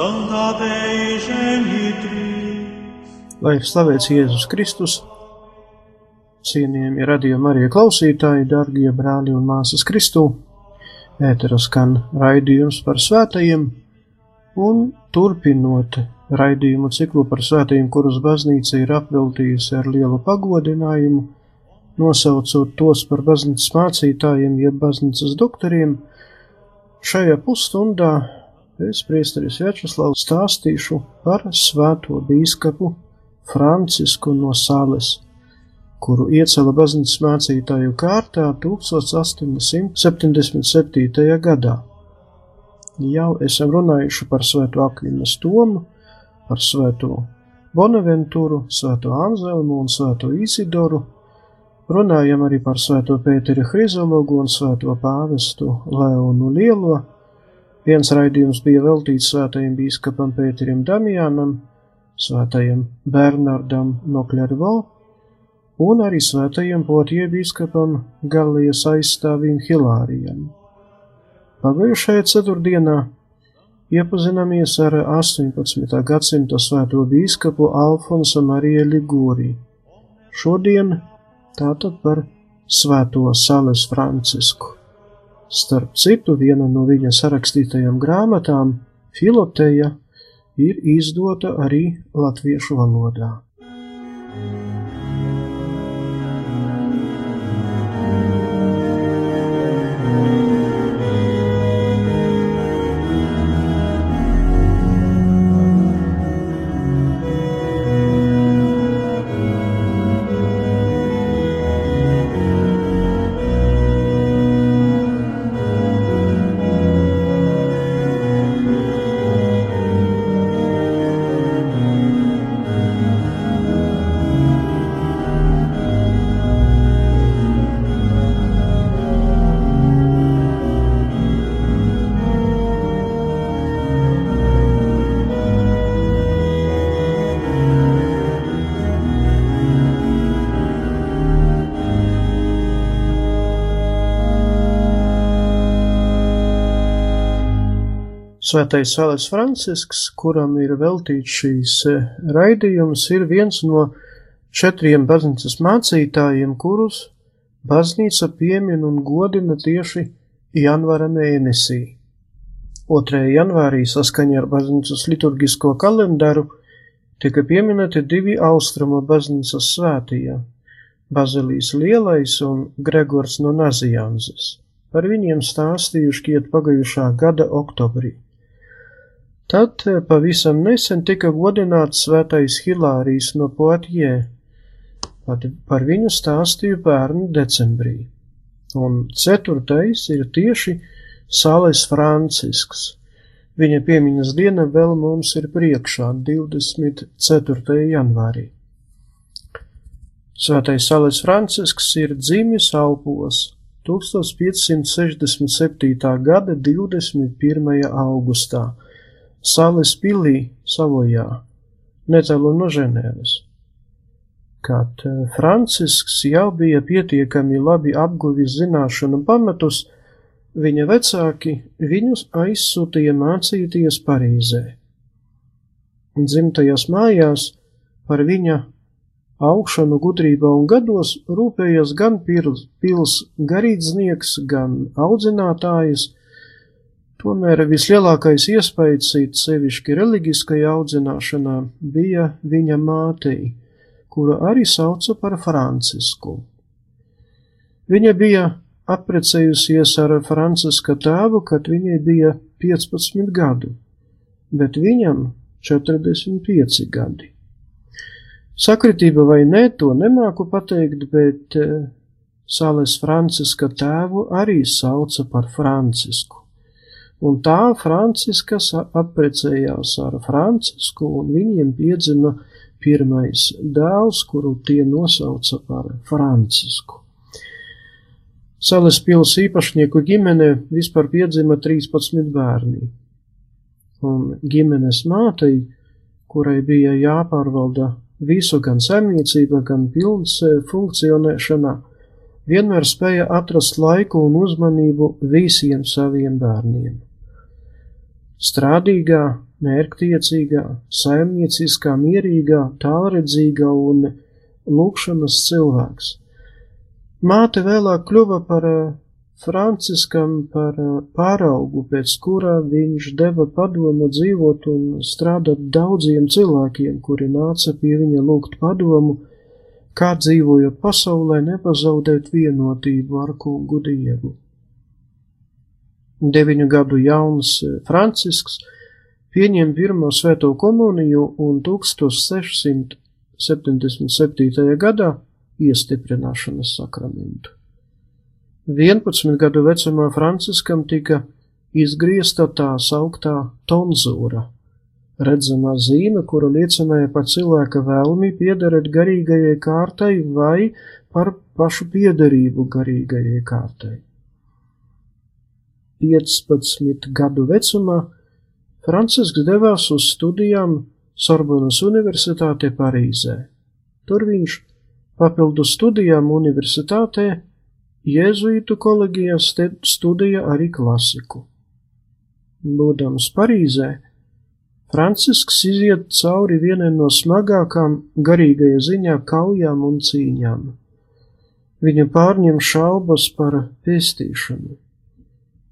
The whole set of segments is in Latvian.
Santa Dei Genitris. Lai ir slavēts Jēzus Kristus, cienījami radījumi arī klausītāji, darbie brāļi un māsas Kristū, ētera skan raidījums par svētajiem, un turpinot raidījumu ciklu par svētajiem, kurus baznīca ir apveltījusi ar lielu pagodinājumu, nosaucot tos par baznīcas mācītājiem, jeb baznīcas doktoriem, šajā pusstundā es, priesteris Večeslavs, stāstīšu par svēto bīskapu Francisku no Sales kuru iecēla baznīcas mācītāju kārtā 1877. gadā. Jau esam runājuši par svēto Akvinas Tomu, par svēto Bonaventuru, svēto Anzelmu un svēto Isidoru, runājam arī par svēto Pēteri Hrizologu un svēto pāvestu Leonu Lielo. Viens raidījums bija veltīts svētajam bīskapam Pēterim Damjānam, svētajam Bernardam no Klervo, un arī svētajam potiebiskapam Galijas aizstāvim Hilārijam. Pagājušajā ceturtdienā iepazināmies ar 18. gadsimta svēto bīskapu Alfonsu Mariju Ligūri. Šodien tātad par svēto Sales Francisku. Starp citu, viena no viņa sarakstītajām grāmatām, Filoteja, ir izdota arī latviešu valodā. Svētais Sāles Francisks, kuram ir veltīts šīs raidījums, ir viens no četriem baznīcas mācītājiem, kurus baznīca piemin un godina tieši janvāra mēnesī. 2. janvārī saskaņā ar baznīcas liturgisko kalendāru tika pieminēti divi austrumu baznīcas svētie - Bazilijas lielais un Gregors no Nazianzes. Par viņiem stāstījuši kiet pagājušā gada oktobrī. Tad pavisam nesen tika godināts svētais Hilārijs no Poatjē. Par viņu stāstīju pērnu decembrī. Un ceturtais ir tieši Sāles Francisks. Viņa piemiņas diena vēl mums ir priekšā 24. janvārī. Svētais Sāles Francisks ir dzimis Alpos 1567. gada 21. augustā Sales pilī Savojā, netālu no Ženēvas. Kad Francisks jau bija pietiekami labi apguvis zināšanu pamatus, viņa vecāki viņus aizsūtīja mācīties Parīzē. Dzimtajās mājās par viņa augšanu gudrībā un gados rūpējas gan pils, pils garīdznieks, gan audzinātājs, Tomēr vislielākais iespējas it sevišķi reliģiskajā audzināšanā bija viņa mātei, kuru arī sauca par Francisku. Viņa bija apprecējusies ar Franciska tēvu, kad viņai bija 15 gadu, bet viņam 45 gadi. Sakritība vai nē, to nemāku pateikt, bet eh, Sales Franciska tēvu arī sauca par Francisku. Un tā Franciskas apprecējās ar Francisku, un viņiem piedzima pirmais dēls, kuru tie nosauca par Francisku. Sales pils īpašnieku ģimene vispār piedzima 13 bērni, un ģimenes mātei, kurai bija jāpārvalda visu gan saimniecība, gan pilns e, funkcionēšana, vienmēr spēja atrast laiku un uzmanību visiem saviem bērniem. Strādīgā, mērķtiecīgā, saimnieciskā, mierīgā, tālredzīgā un lūkšanas cilvēks. Māte vēlāk kļuva par eh, Franciskam par eh, pāraugu, pēc kurā viņš deva padomu dzīvot un strādāt daudziem cilvēkiem, kuri nāca pie viņa lūgt padomu, kā dzīvojot pasaulē, nepazaudēt vienotību ar kungu dievu deviņu gadu jauns eh, Francisks pieņem pirmo svēto komuniju un 1677. gadā iestiprināšanas sakramentu. 11 gadu vecumā Franciskam tika izgriezta tā sauktā tonzūra, redzamā zīme, kura liecināja par cilvēka vēlmi piederēt garīgajai kārtai vai par pašu piederību garīgajai kārtai. 15 gadu vecumā Francisks devās uz studijām Sorbonas Universitātē Parīzē. Tur viņš papildu studijām universitātē Jēzuītu kolegijā studēja arī klasiku. Būdams Parīzē, Francisks iziet cauri vienai no smagākām garīgajā ziņā kaujām un cīņām. Viņa pārņem šaubas par pestīšanu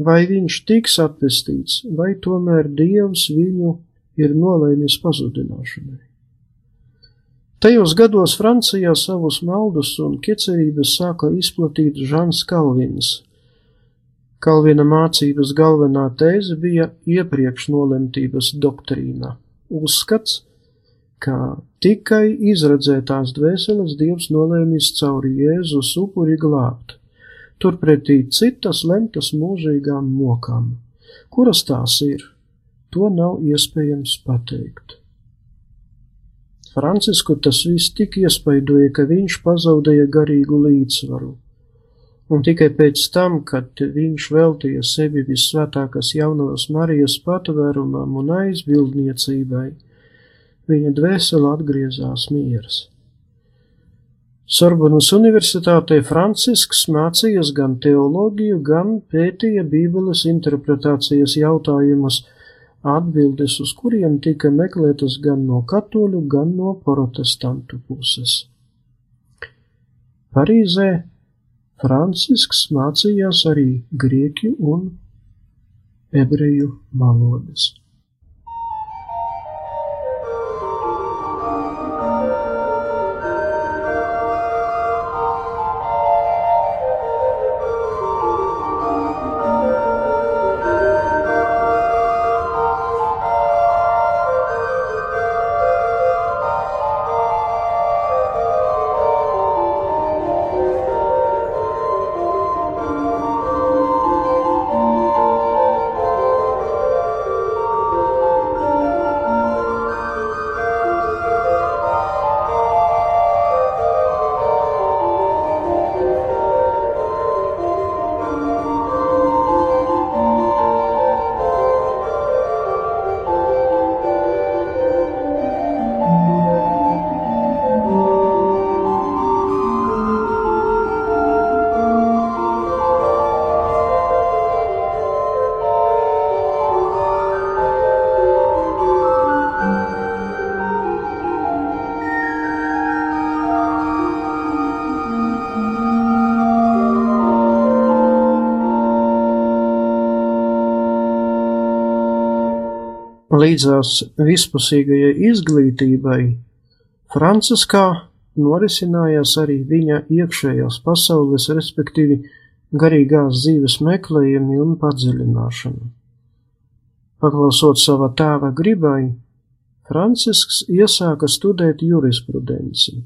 vai viņš tiks atpestīts, vai tomēr Dievs viņu ir nolēmis pazudināšanai. Tajos gados Francijā savus maldus un ķecerības sāka izplatīt Žans Kalvins. Kalvina mācības galvenā tēze bija iepriekš nolemtības doktrīna, uzskats, ka tikai izredzētās dvēseles Dievs nolēmis cauri Jēzus upuri glābt turpretī citas lemtas mūžīgām mokām. Kuras tās ir? To nav iespējams pateikt. Francisku tas viss tik iespaidoja, ka viņš pazaudēja garīgu līdzsvaru. Un tikai pēc tam, kad viņš veltīja sevi vissvētākās jaunās Marijas patvērumam un aizbildniecībai, viņa dvēsele atgriezās mieras. Sorbonas universitātē Francisks mācījās gan teoloģiju, gan pētīja Bībeles interpretācijas jautājumus, atbildes uz kuriem tika meklētas gan no katoļu, gan no protestantu puses. Parīzē Francisks mācījās arī grieķu un ebreju valodas. Līdzās vispusīgajai izglītībai Franciskā norisinājās arī viņa iekšējās pasaules, respektīvi garīgās dzīves meklējumi un padziļināšana. Paklausot sava tēva gribai, Francisks iesāka studēt jurisprudenci.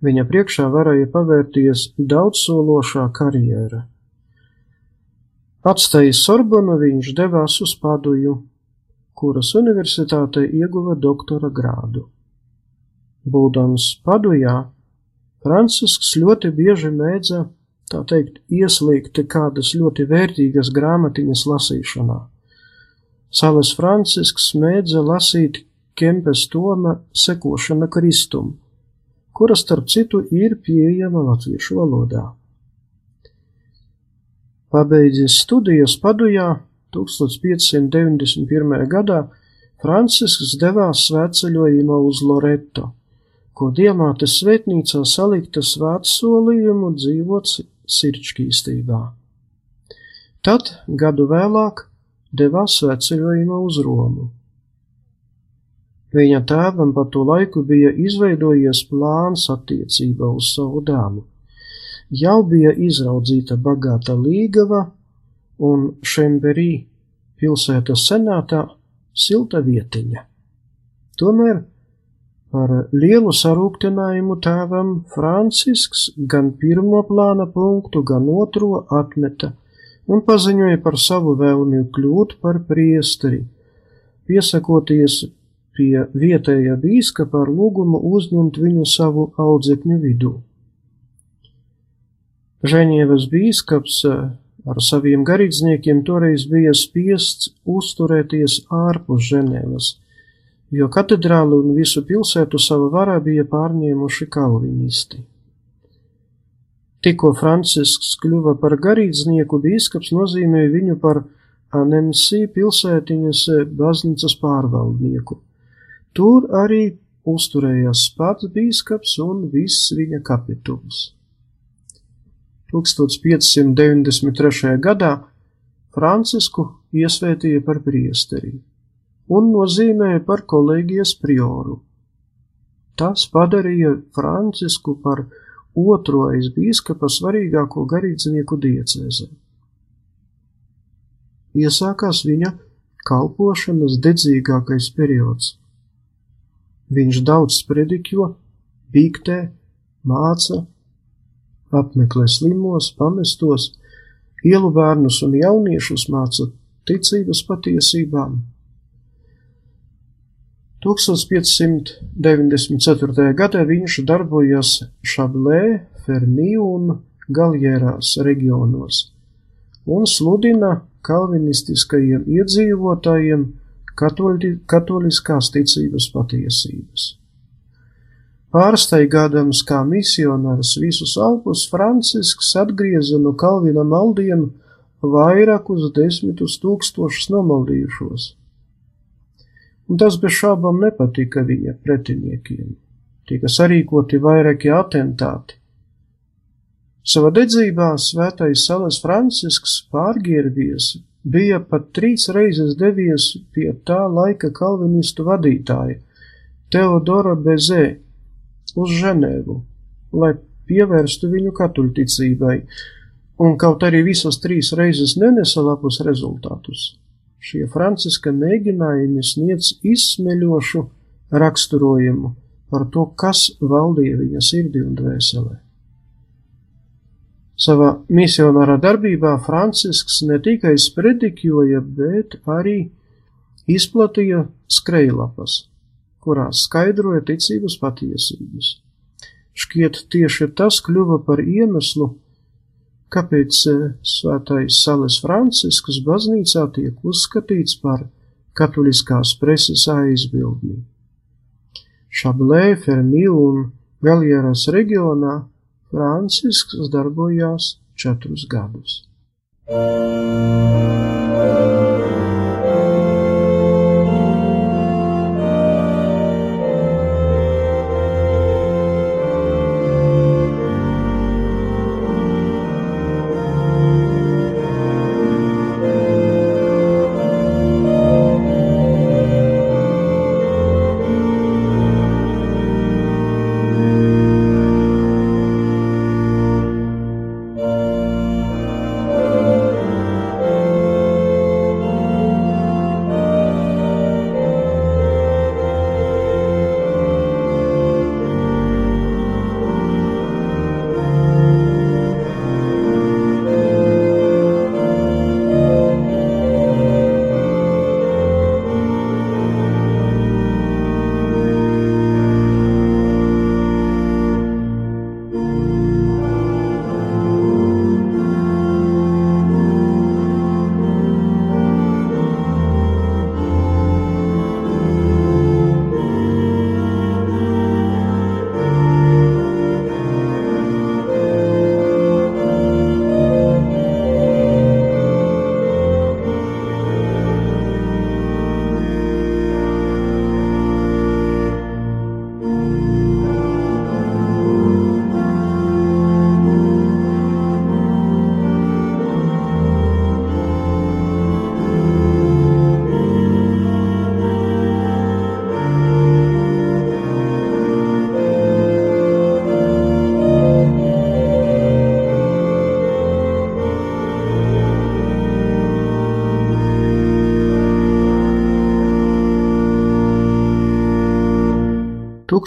Viņa priekšā varēja pavērties daudzsološā karjera. Atstājis Sorbonu, viņš devās uz Paduju, kuras universitātē ieguva doktora grādu. Būdams Padujā, Francisks ļoti bieži mēdza, tā teikt, ieslīgt kādas ļoti vērtīgas grāmatiņas lasīšanā. Savas Francisks mēdza lasīt Kempes Toma sekošana Kristum, kura starp citu ir pieejama latviešu valodā. Pabeidzis studijas Padujā 1591. gadā Francisks devās svētceļojumā uz Loreto, ko Diamātes svētnīcā salikta svētsolījumu dzīvot sirdsķīstībā. Tad, gadu vēlāk, devās svētceļojumā uz Romu. Viņa tēvam pa to laiku bija izveidojies plāns attiecībā uz savu dēlu. Jau bija izraudzīta bagāta līgava un Šemberī pilsētas senātā silta vietiņa. Tomēr Par lielu sarūktinājumu tēvam Francisks gan pirmo plāna punktu, gan otro atmeta un paziņoja par savu vēlmi kļūt par priesteri, piesakoties pie vietējā bīskapa ar lūgumu uzņemt viņu savu audzekņu vidū. Ženēvas bīskaps ar saviem garīdzniekiem toreiz bija spiests uzturēties ārpus Ženēvas jo katedrāli un visu pilsētu savā varā bija pārņēmuši kalvinisti. Tikko Francisks kļuva par garīdznieku, bīskaps nozīmēja viņu par Anensī pilsētiņas baznīcas pārvaldnieku. Tur arī uzturējās pats bīskaps un viss viņa kapituls. 1593. gadā Francisku iesvētīja par priesteri un nozīmēja par kolēģijas prioru. Tas padarīja Francisku par otro aiz bīskapa svarīgāko garīdznieku diecēzē. Iesākās viņa kalpošanas dedzīgākais periods. Viņš daudz sprediķo, bīktē, māca, apmeklē slimos, pamestos, ielu bērnus un jauniešus māca ticības patiesībām 1594. gadā viņš darbojās Šablē, Fernī un Galjērās reģionos un sludina kalvinistiskajiem iedzīvotājiem katoļi, katoliskās ticības patiesības. Pārsteigādams kā misionārs visus Alpus, Francisks atgrieza no Kalvina maldiem vairākus desmitus tūkstošus nomaldījušos un tas bez šābām nepatika viņa pretiniekiem. Tika sarīkoti vairāki atentāti. Savā dedzībā svētais Salas Francisks pārģērbies, bija pat trīs reizes devies pie tā laika kalvinistu vadītāja Teodora Bezē uz Ženēvu, lai pievērstu viņu katoļticībai, un kaut arī visas trīs reizes nenesa labus rezultātus. Šie Franciska mēģinājumi sniedz izsmeļošu raksturojumu par to, kas valdīja viņa sirdī un dvēselē. Savā misionārā darbībā Francisks ne tikai sprediķoja, bet arī izplatīja skrejlapas, kurās skaidroja ticības patiesības. Šķiet, tieši tas kļuva par iemeslu, kāpēc eh, svētais Sales Francisks baznīcā tiek uzskatīts par katoliskās preses aizbildni. Šablē, Fermi un Galieras reģionā Francisks darbojās četrus gadus.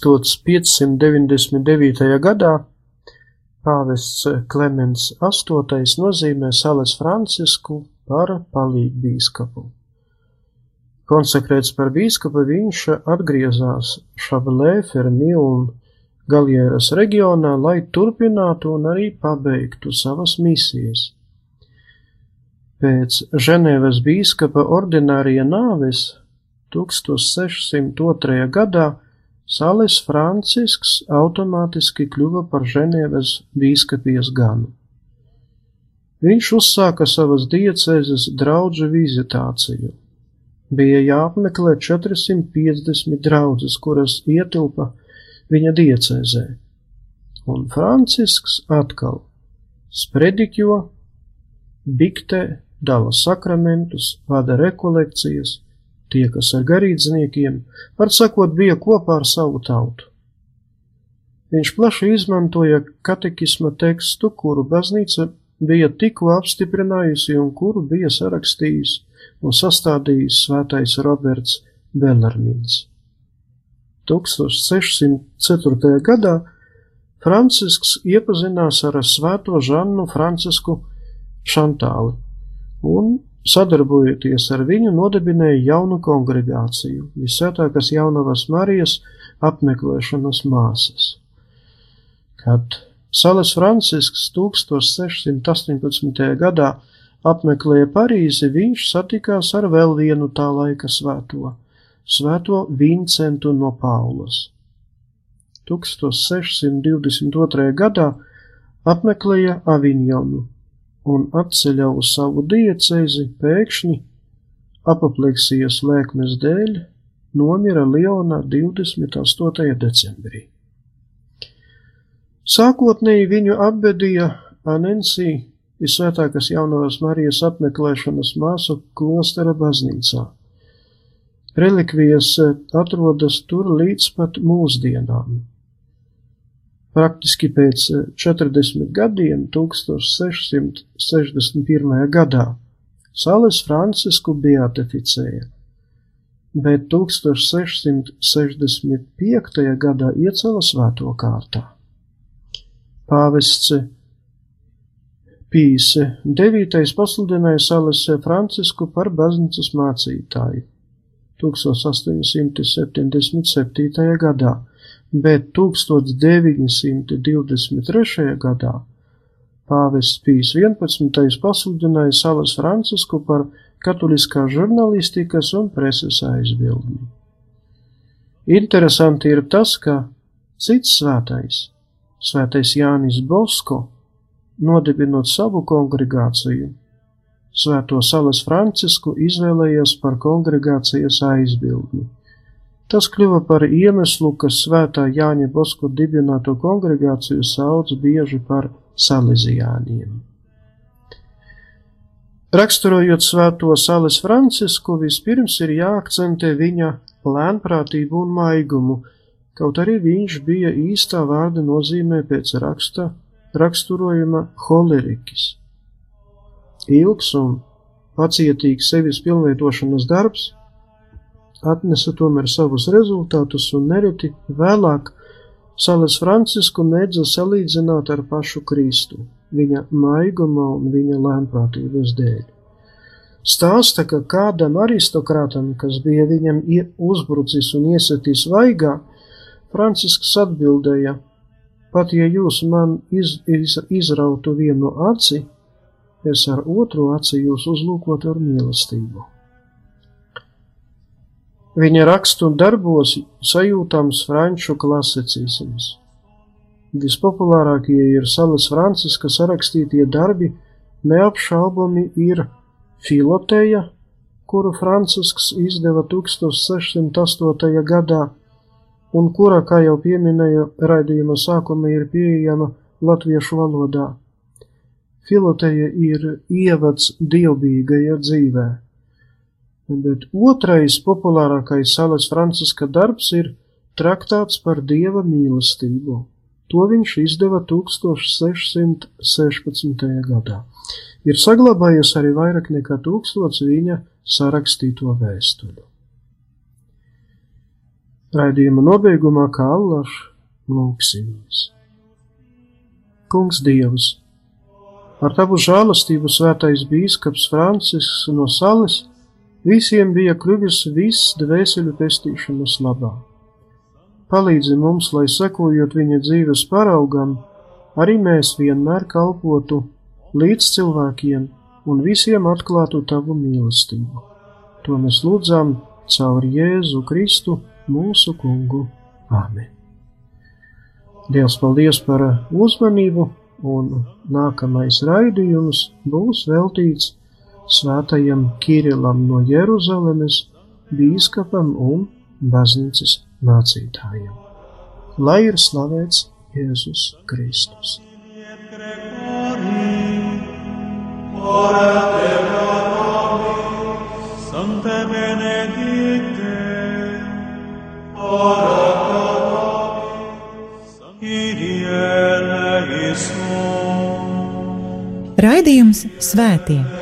1599. gadā pāvests Klemens VIII nozīmē Sales Francisku par palīgbīskapu. Konsekrēts par bīskapu, viņš atgriezās Šablē, Fermi un Galieras reģionā, lai turpinātu un arī pabeigtu savas misijas. Pēc Ženēvas bīskapa ordinārija nāves 1602. gadā Salis Francisks automātiski kļuva par Ženēvas bīskapijas ganu. Viņš uzsāka savas diecēzes draudžu vizitāciju. Bija jāapmeklē 450 draudzes, kuras ietilpa viņa diecēzē, un Francisks atkal sprediķo, diktē, dala sakramentus, vada rekolekcijas, tiekas ar garīdzniekiem, var sakot, bija kopā ar savu tautu. Viņš plaši izmantoja katekisma tekstu, kuru baznīca bija tikko apstiprinājusi un kuru bija sarakstījis un sastādījis svētais Roberts Belarmins. 1604. gadā Francisks iepazinās ar svēto Žannu Francisku Šantāli un sadarbojoties ar viņu, nodibināja jaunu kongregāciju, visvētākās jaunavas Marijas apmeklēšanas māsas. Kad Sales Francisks 1618. gadā apmeklēja Parīzi, viņš satikās ar vēl vienu tā laika svēto, svēto Vincentu no Paulas. 1622. gadā apmeklēja Aviņonu, un atceļā uz savu diecēzi pēkšņi apapleksijas lēkmes dēļ nomira Leonā 28. decembrī. Sākotnēji viņu apbedīja Anensī visvētākās jaunās Marijas apmeklēšanas māsu klostera baznīcā. Relikvijas atrodas tur līdz pat mūsdienām. Praktiski pēc 40 gadiem, 1661. gadā, Sales Francisku beatificēja, bet 1665. gadā iecēla svēto kārtā. Pāvests Pīs IX pasludināja Sales Francisku par baznīcas mācītāju 1877. gadā bet 1923. gadā pāvests Pīs 11. pasludināja Salas Francisku par katoliskā žurnālistikas un preses aizbildni. Interesanti ir tas, ka cits svētais, svētais Jānis Bosko, nodibinot savu kongregāciju, svēto Salas Francisku izvēlējies par kongregācijas aizbildni Tas kļuva par iemeslu, ka svētā Jāņa Bosko dibināto kongregāciju sauc bieži par salezijāniem. Raksturojot svēto Sales Francisku, vispirms ir jāakcentē viņa lēnprātību un maigumu, kaut arī viņš bija īstā vārda nozīmē pēc raksta raksturojuma holeriķis. Ilgs un pacietīgs sevis pilnveidošanas darbs atnesa tomēr savus rezultātus un nereti vēlāk Sales Francisku mēdza salīdzināt ar pašu Kristu, viņa maiguma un viņa lēnprātības dēļ. Stāsta, ka kādam aristokrātam, kas bija viņam uzbrucis un iesatis vaigā, Francisks atbildēja: Pat ja jūs man iz, iz, izrautu vienu aci, es ar otru aci jūs uzlūkotu ar mīlestību. Viņa rakstu un darbos sajūtams franču klasicisms. Vispopulārākie ir Salas Franciska sarakstītie darbi, neapšaubami ir Filoteja, kuru Francisks izdeva 1608. gadā, un kura, kā jau pieminēju, raidījuma sākuma ir pieejama latviešu valodā. Filoteja ir ievads dievbijīgajā dzīvē bet otrais populārākais Salas Franciska darbs ir traktāts par dieva mīlestību. To viņš izdeva 1616. gadā. Ir saglabājies arī vairāk nekā tūkstots viņa sarakstīto vēstuļu. Raidījuma nobeigumā kā allaž lūksimies. Kungs Dievs, ar tavu žālastību svētais bīskaps Francisks no Sales visiem bija kļuvis viss dvēseļu pestīšanas labā. Palīdzi mums, lai sekojot viņa dzīves paraugam, arī mēs vienmēr kalpotu līdz cilvēkiem un visiem atklātu tavu mīlestību. To mēs lūdzam caur Jēzu Kristu, mūsu kungu. Āmen! Dievs, paldies par uzmanību, un nākamais raidījums būs veltīts svētajam Kirilam no Jeruzalemes, bīskapam un baznīcas mācītājiem. Lai ir slavēts Jēzus Kristus! Ora te nobis, Sancte benedicte, ora. Raidījums Svētie.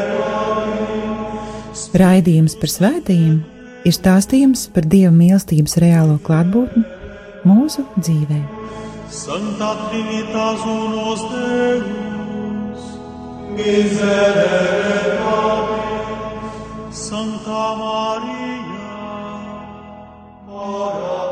Raidījums par svētījumiem ir stāstījums par Dieva mīlestības reālo klātbūtni mūsu dzīvē. Santa Trinitas unos Deus, miserere Santa Maria, ora